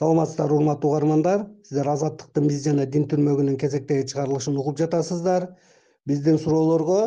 саламатсыздарбы урматтуу угармандар. Сиздер азаттыктын биз жана дин түрмөгүнүн кезектеги чыгарылышын угуп жатасыздар. Биздин суроолорго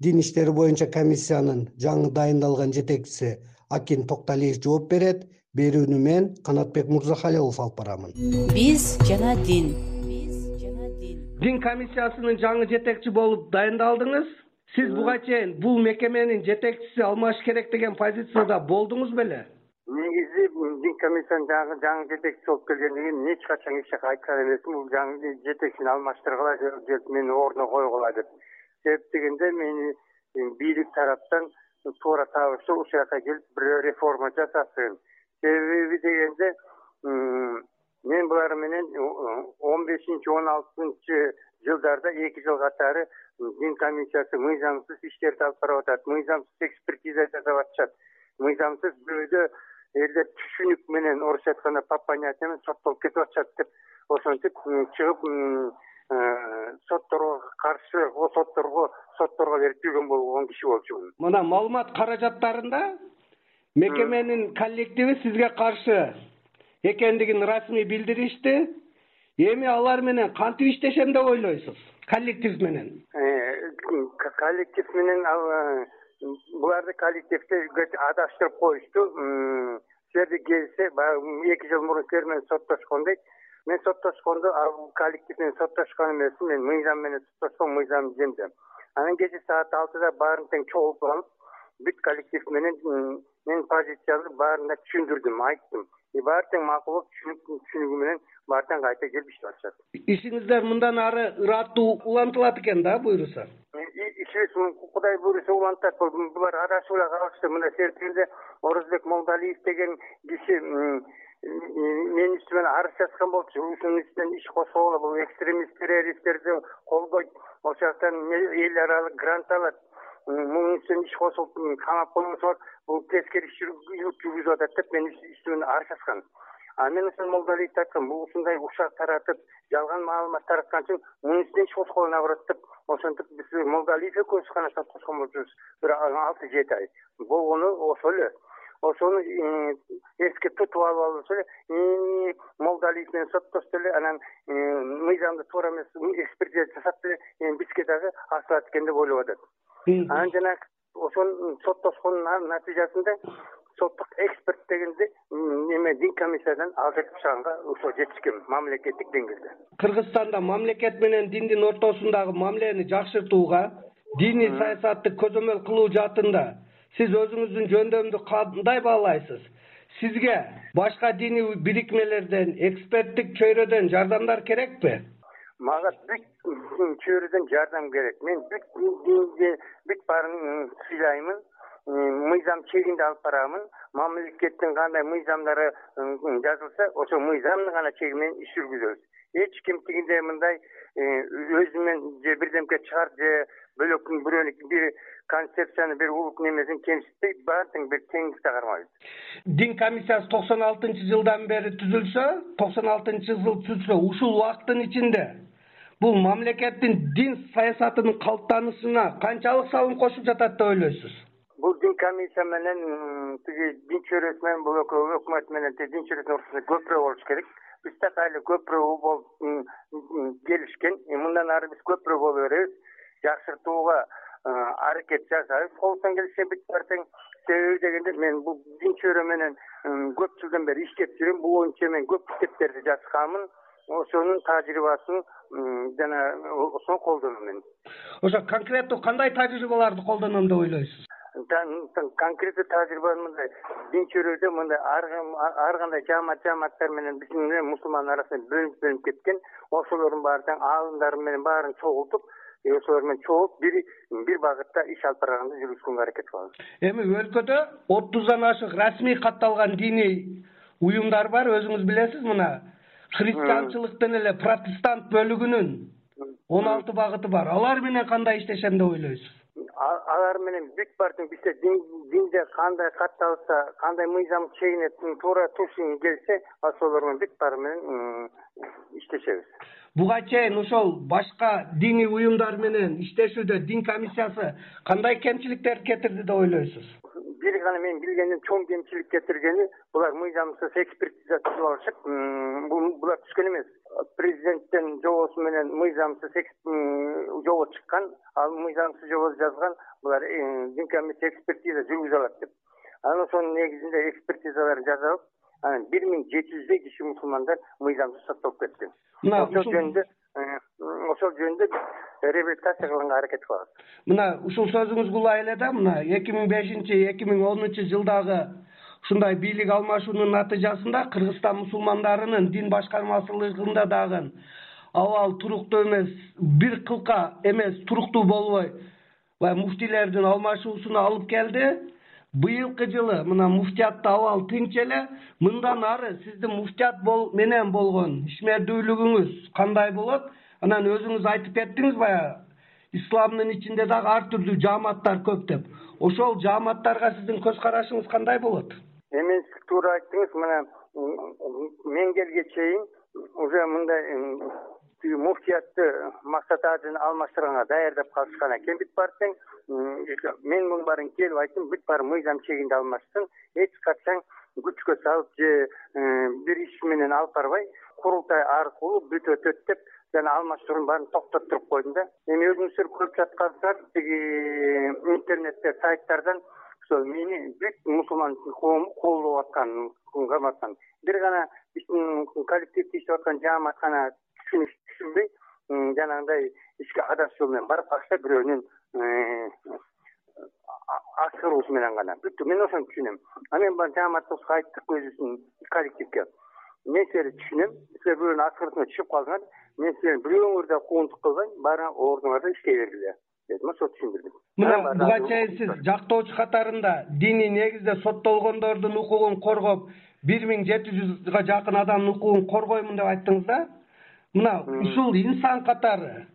дин иштери боюнча комиссиянын жаңы дайындалган жетекчиси акин токталиев жооп берет. Берүүнү мен канатбек мырзахалилов алып барамын. Биз жана дин. Биз жана дин дин комиссиясынын жаңы жетекчи болуп дайындалдыңыз. Сиз буга чейин бул мекеменин жетекчиси алмашыш керек деген позицияда болдуңуз беле негизи дин комиссиянын жаңы жаңы жетекчиси болуп келгенден кийин эч качан эч жака айткан эмесмин. Бул жаңы жетекчини алмаштыргыла же менин ордуна койгула деп. Себеп дегенде мени бийлик тараптан туура табышып ушул жака келип бир реформа жасасын себеби дегенде мен булар менен он бешинчи он алтынчы жылдарда эки жыл катары дин комиссиясы мыйзамсыз иштерди алып барып атат мыйзамсыз экспертиза жасап атышат. Мыйзамсыз бирөөдө элдер түшүнүк менен орусча айтканда по понятиям соттолуп кетип атышат деп ошентип чыгып э, сотторго каршы сотторго сотторго берип жүргөн болгон киши болчумун мына маалымат каражаттарында мекеменин коллективи сизге каршы экендигин расмий билдиришти эми алар менен кантип иштешем деп ойлойсуз коллектив менен? Э, коллектив менен э, буларды коллективди адаштырып коюшту силерди келсе баягы эки жыл мурун силер менен соттошкон дейт. Мен соттошкондо ал коллектив менен соттошкон эмесмин. Мен мыйзам менен соттошком мыйзам ижинде анан кечээ саат алтыда баарын тең чогултуп алып бүт коллектив менен менин позициямды баарына түшүндүрдүм айттым. И баары тең макул болуп түшүнүгү менен баары тең кайта келип иштеп атышат ишиңиздер мындан ары ыраттуу улантылат экен да буюрса кудай буюрса улантат булар адашып эле калышты мындай себеп дегенде орозбек молдалиев деген киши менин үстүмөн арыз жазган болчу. Ушунун үстүнөн иш козгогула бул экстремист террористтерди колдойт ошол жактан эл аралык грант алат. Мунун үстүнөн иш козулуп камап койбосо бул тескери иш жүргүзүп атат деп менин үстүмөн арыз жазган анан мен ошол молдалиевди айткам бул ушундай ушак таратып жалган маалымат тараткан үчүн мунун иш козголуна барат деп ошентип биз молдалиев экөөбүз гана соттошкон болчубуз бир алты жети ай. Болгону ошол эле. Ошону эске тутуп алып алып эле молдалиев менен соттошту эле анан мыйзамды туура эмес экспертиза жасап деле эми бизге дагы асылат экен деп ойлоп атат. Анан жанагы ошол соттошкондун натыйжасында соттук эксперт эме дин комиссиядан ажыртып чыганга ошо жетишкен мамлекеттик деңгээлде. Кыргызстанда мамлекет менен диндин ортосундагы мамилени жакшыртууга диний саясатты көзөмөл кылуу жаатында сиз өзүңүздүн жөндөмдү кандай баалайсыз? Сизге башка диний бирикмелерден эксперттик чөйрөдөн жардамдар керекпи? Мага бүт чөйрөдөн жардам керек. Мен бүт динди бүт баарын сыйлаймын. Мыйзам чегинде алып барамын мамлекеттин кандай мыйзамдары жазылса ошол мыйзамдын гана чеги менен иш жүргүзөбүз. Эч ким тигиндей мындай э, өзү менен же бирдемке чыгарып же бөлөктүн бирөөнү бир концепцияны бир улуттун немесин кемситпей баары тең бир теңдикте кармайбыз дин комиссиясы токсон алтынчы жылдан бери түзүлсө токсон алтынчы жыл түзүлсө ушул убакыттын ичинде бул мамлекеттин дин саясатынын калыптанышына канчалык салым кошуп жатат деп ойлойсуз бул дин комиссия менен тиги дин чөйрөсү менен бул экөө өкмөт менен тиги дин чөйрөсүнүн ортосунда көпүрөөк болуш керек. Биз так али көпүрө болуп келишкен мындан ары биз көпүрө боло беребиз. Жакшыртууга аракет жасайбыз. Колдон келишинче бүт баары себеби дегенде мен бул дин чөйрө менен көп жылдан бери иштеп жүрөм. Бул боюнча мен көп китептерди жазганмын ошонун тажрыйбасын жана ошону колдоном мен. Ошо конкреттүү кандай тажрыйбаларды колдоном деп ойлойсуз конкреттүү тажрыйба мындай дин чөйрөдө мындай ар кандай жаамат жааматтар менен биздин менен мусулмандын арасында бөлүнүп бөлүнүп кеткен ошолордун баары тең аалымдар менен баарын чогултуп ошолор менен чогулуп бир бир багытта иш алып барганды жүргүзгөнгө аракет кылабыз. Эми өлкөдө отуздан ашык расмий катталган диний уюмдар бар өзүңүз билесиз мына. Христианчылыктын эле протестант бөлүгүнүн он алты багыты бар. Алар менен кандай иштешем деп ойлойсуз алар менен бүт баары бизде динде кандай катталса кандай мыйзам чегине туура туш келсе ошолор менен бүт баары менен иштешебиз. Буга чейин ошол башка диний уюмдар менен иштешүүдө дин комиссиясы кандай кемчиликтерди кетирди деп ойлойсуз? Бир гана мен билгендим чоң кемчилик келтиргени булар мыйзамсыз экспертиза түзүп алышып булар түшкөн эмес президенттин жобосу менен мыйзамсыз жобо чыккан ал мыйзамсыз жободу жазган булар э, дин комиссия экспертиза жүргүзө алат деп. Анан ошонун негизинде экспертизаларын жасап анан бир миң жети жүздөй киши мусулмандар мыйзамсыз соттолуп кеткен мына ошол жөнүндө э, ошол жөнүндө биз реабилитация кылганга аракет кылабыз. Мына ушул сөзүңүзгө улай эле да мына эки миң бешинчи эки миң онунчу жылдагы ушундай бийлик алмашуунун натыйжасында кыргызстан мусулмандарынын дин башкармачылыгында дагы абал туруктуу эмес бир кылка эмес туруктуу болбой баягы муфтийлердин алмашуусуна алып келди. Быйылкы жылы мына муфтиятта абал тынч эле мындан ары сиздин муфтият менен болгон ишмердүүлүгүңүз кандай болот? Анан өзүңүз айтып кеттиңиз баягы исламдын ичинде дагы ар түрдүү жааматтар көп деп. Ошол жааматтарга сиздин көз карашыңыз кандай болот эми сиз туура айттыңыз мына мен келге чейин уже мындай тиги муфтиятты максат ажыны алмаштырганга даярдап калышкан экен. Бүт баары тең мен мунун баарын келип айттым бүт баары мыйзам чегинде алмашсын эч качан күчкө салып же бир иш менен алып барбай курултай аркылуу бүт өтөт деп жана алмаштырууну баарын токтоттуруп койдум да. Эми өзүңүздөр көрүп жаткансыздар тиги интернетте сайттардан мени бүт мусулман коому колдоп атканын аткан. Бир гана биздин коллективде иштеп аткан жаамат гана түшүнбөй жанагындай ишке адаш жол менен барып калышса бирөөнүн ашыруусу менен гана. Бүттү мен ошону түшүнөм. Анан баягы жааматыбызга айттык өзүбүздүн коллективге. Мен силерди түшүнөм. Силер бирөөнүн ашкыртына түшүп калдыңар мен силердин бирөөңөрдү да куугунтук кылбайм. Баарыңар ордуңарда иштей бергиле дедим ошентип түшүндүрдүм. Мына буга чейин сиз жактоочу катарында диний негизде соттолгондордун укугун коргоп бир миң жети жүзгө жакын адамдын укугун коргоймун деп айттыңыз да? Мына ушул инсан катары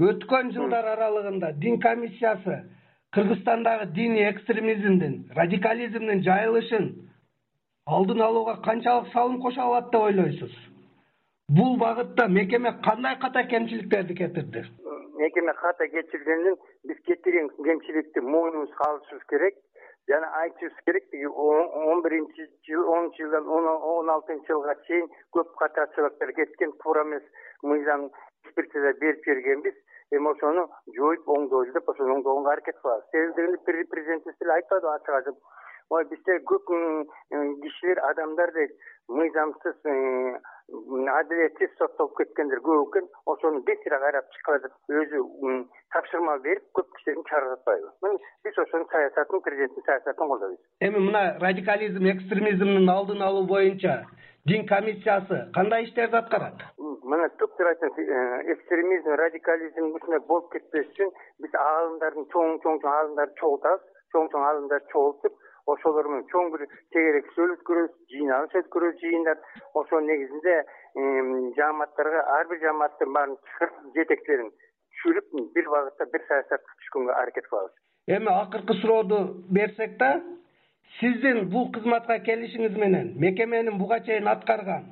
өткөн жылдар аралыгында дин комиссиясы кыргызстандагы диний экстремизмдин радикализмдин жайылышын алдын алууга канчалык салым кошо алат деп ойлойсуз. Бул багытта мекеме кандай ката кемчиликтерди кетирди мекеме ката кечиргенден биз кетирген кемчиликти мойнубузга алышыбыз керек. Жана айтышыбыз керек тиги он биринчи жыл онунчу жылдан он алтынчы жылга чейин көп ката человектер кеткен. Туура эмес мыйзам экспертиза берип бергенбиз. Эми ошону жоюп оңдойлу деп ошону оңдогонго аракет кылабыз. Себеби дегенде президентибиз деле айтпадыбы ачык ачык ой бизде көп кишилер адамдар дейт мыйзамсыз адилетсиз соттолуп кеткендер көп экен ошону бетире кайрап чыккыла деп өзү тапшырма берип көп кишилерин чыгарып атпайбы. Мына биз ошонун саясатын президенттин саясатын колдойбуз эми мына радикализм экстремизмдин алдын алуу боюнча дин комиссиясы кандай иштерди аткарат? Мына туптуура айттыңыз э, экстремизм радикализм ушундай болуп кетпеш үчүн биз аалымдардын чоң чоң чоң аалымдарды чогултабыз чоң чоң аалымдарды чогултуп ошолор менен чоң бир тегерек сүөл өткөрөбүз жыйналыш өткөрөбүз жыйындар. Ошонун негизинде жааматтарга ар бир жааматтын баарын чыгырып жетекчилерин түшүрүп бир багытта бир саясатка түшкөнгө аракет кылабыз. Эми акыркы сурооду берсек да сиздин бул кызматка келишиңиз менен мекеменин буга чейин аткарган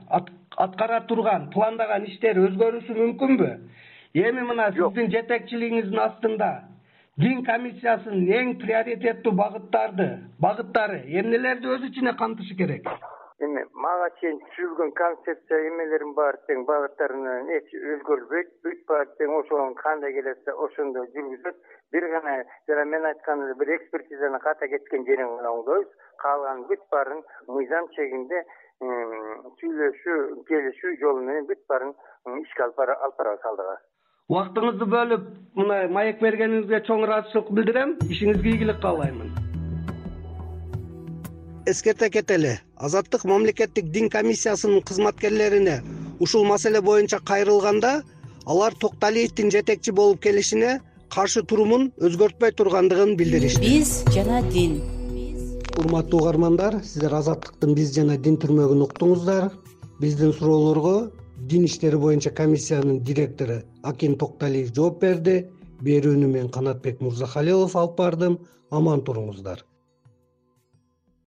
аткара турган пландаган иштери өзгөрүшү мүмкүнбү? Эми мына сиздин жетекчилигиңиздин астында дин комиссиясынын эң приоритеттүү багыттарды багыттары эмнелерди өз ичине камтышы керек? Эми мага чейин түзүлгөн концепция эмелердин баары тең багыттарын эч өзгөрүлбөйт бүт баары тең ошого кандай келатса ошондой жүргүзөт. Бир гана жана мен айткандай бир экспертизаны ката кеткен жерин гана оңдойбуз. Калганын бүт баарын мыйзам чегинде сүйлөшүү келишүү жолу менен бүт баарын ишке алып барабыз алдыга убактыңызды бөлүп мына маек бергениңизге чоң ыраазычылык билдирем ишиңизге ийгилик каалаймын. Эскерте кетели. Азаттык мамлекеттик дин комиссиясынын кызматкерлерине ушул маселе боюнча кайрылганда алар токталиевдин жетекчи болуп келишине каршы турумун өзгөртпөй тургандыгын билдиришти. Биз жана дин. Урматтуу угармандар сиздер азаттыктын биз жана дин түрмөгүн уктуңуздар. Биздин суроолорго дин иштери боюнча комиссиянын директору акин токталиев жооп берди. Берүүнү мен канатбек мырзахалилов алып бардым. Аман туруңуздар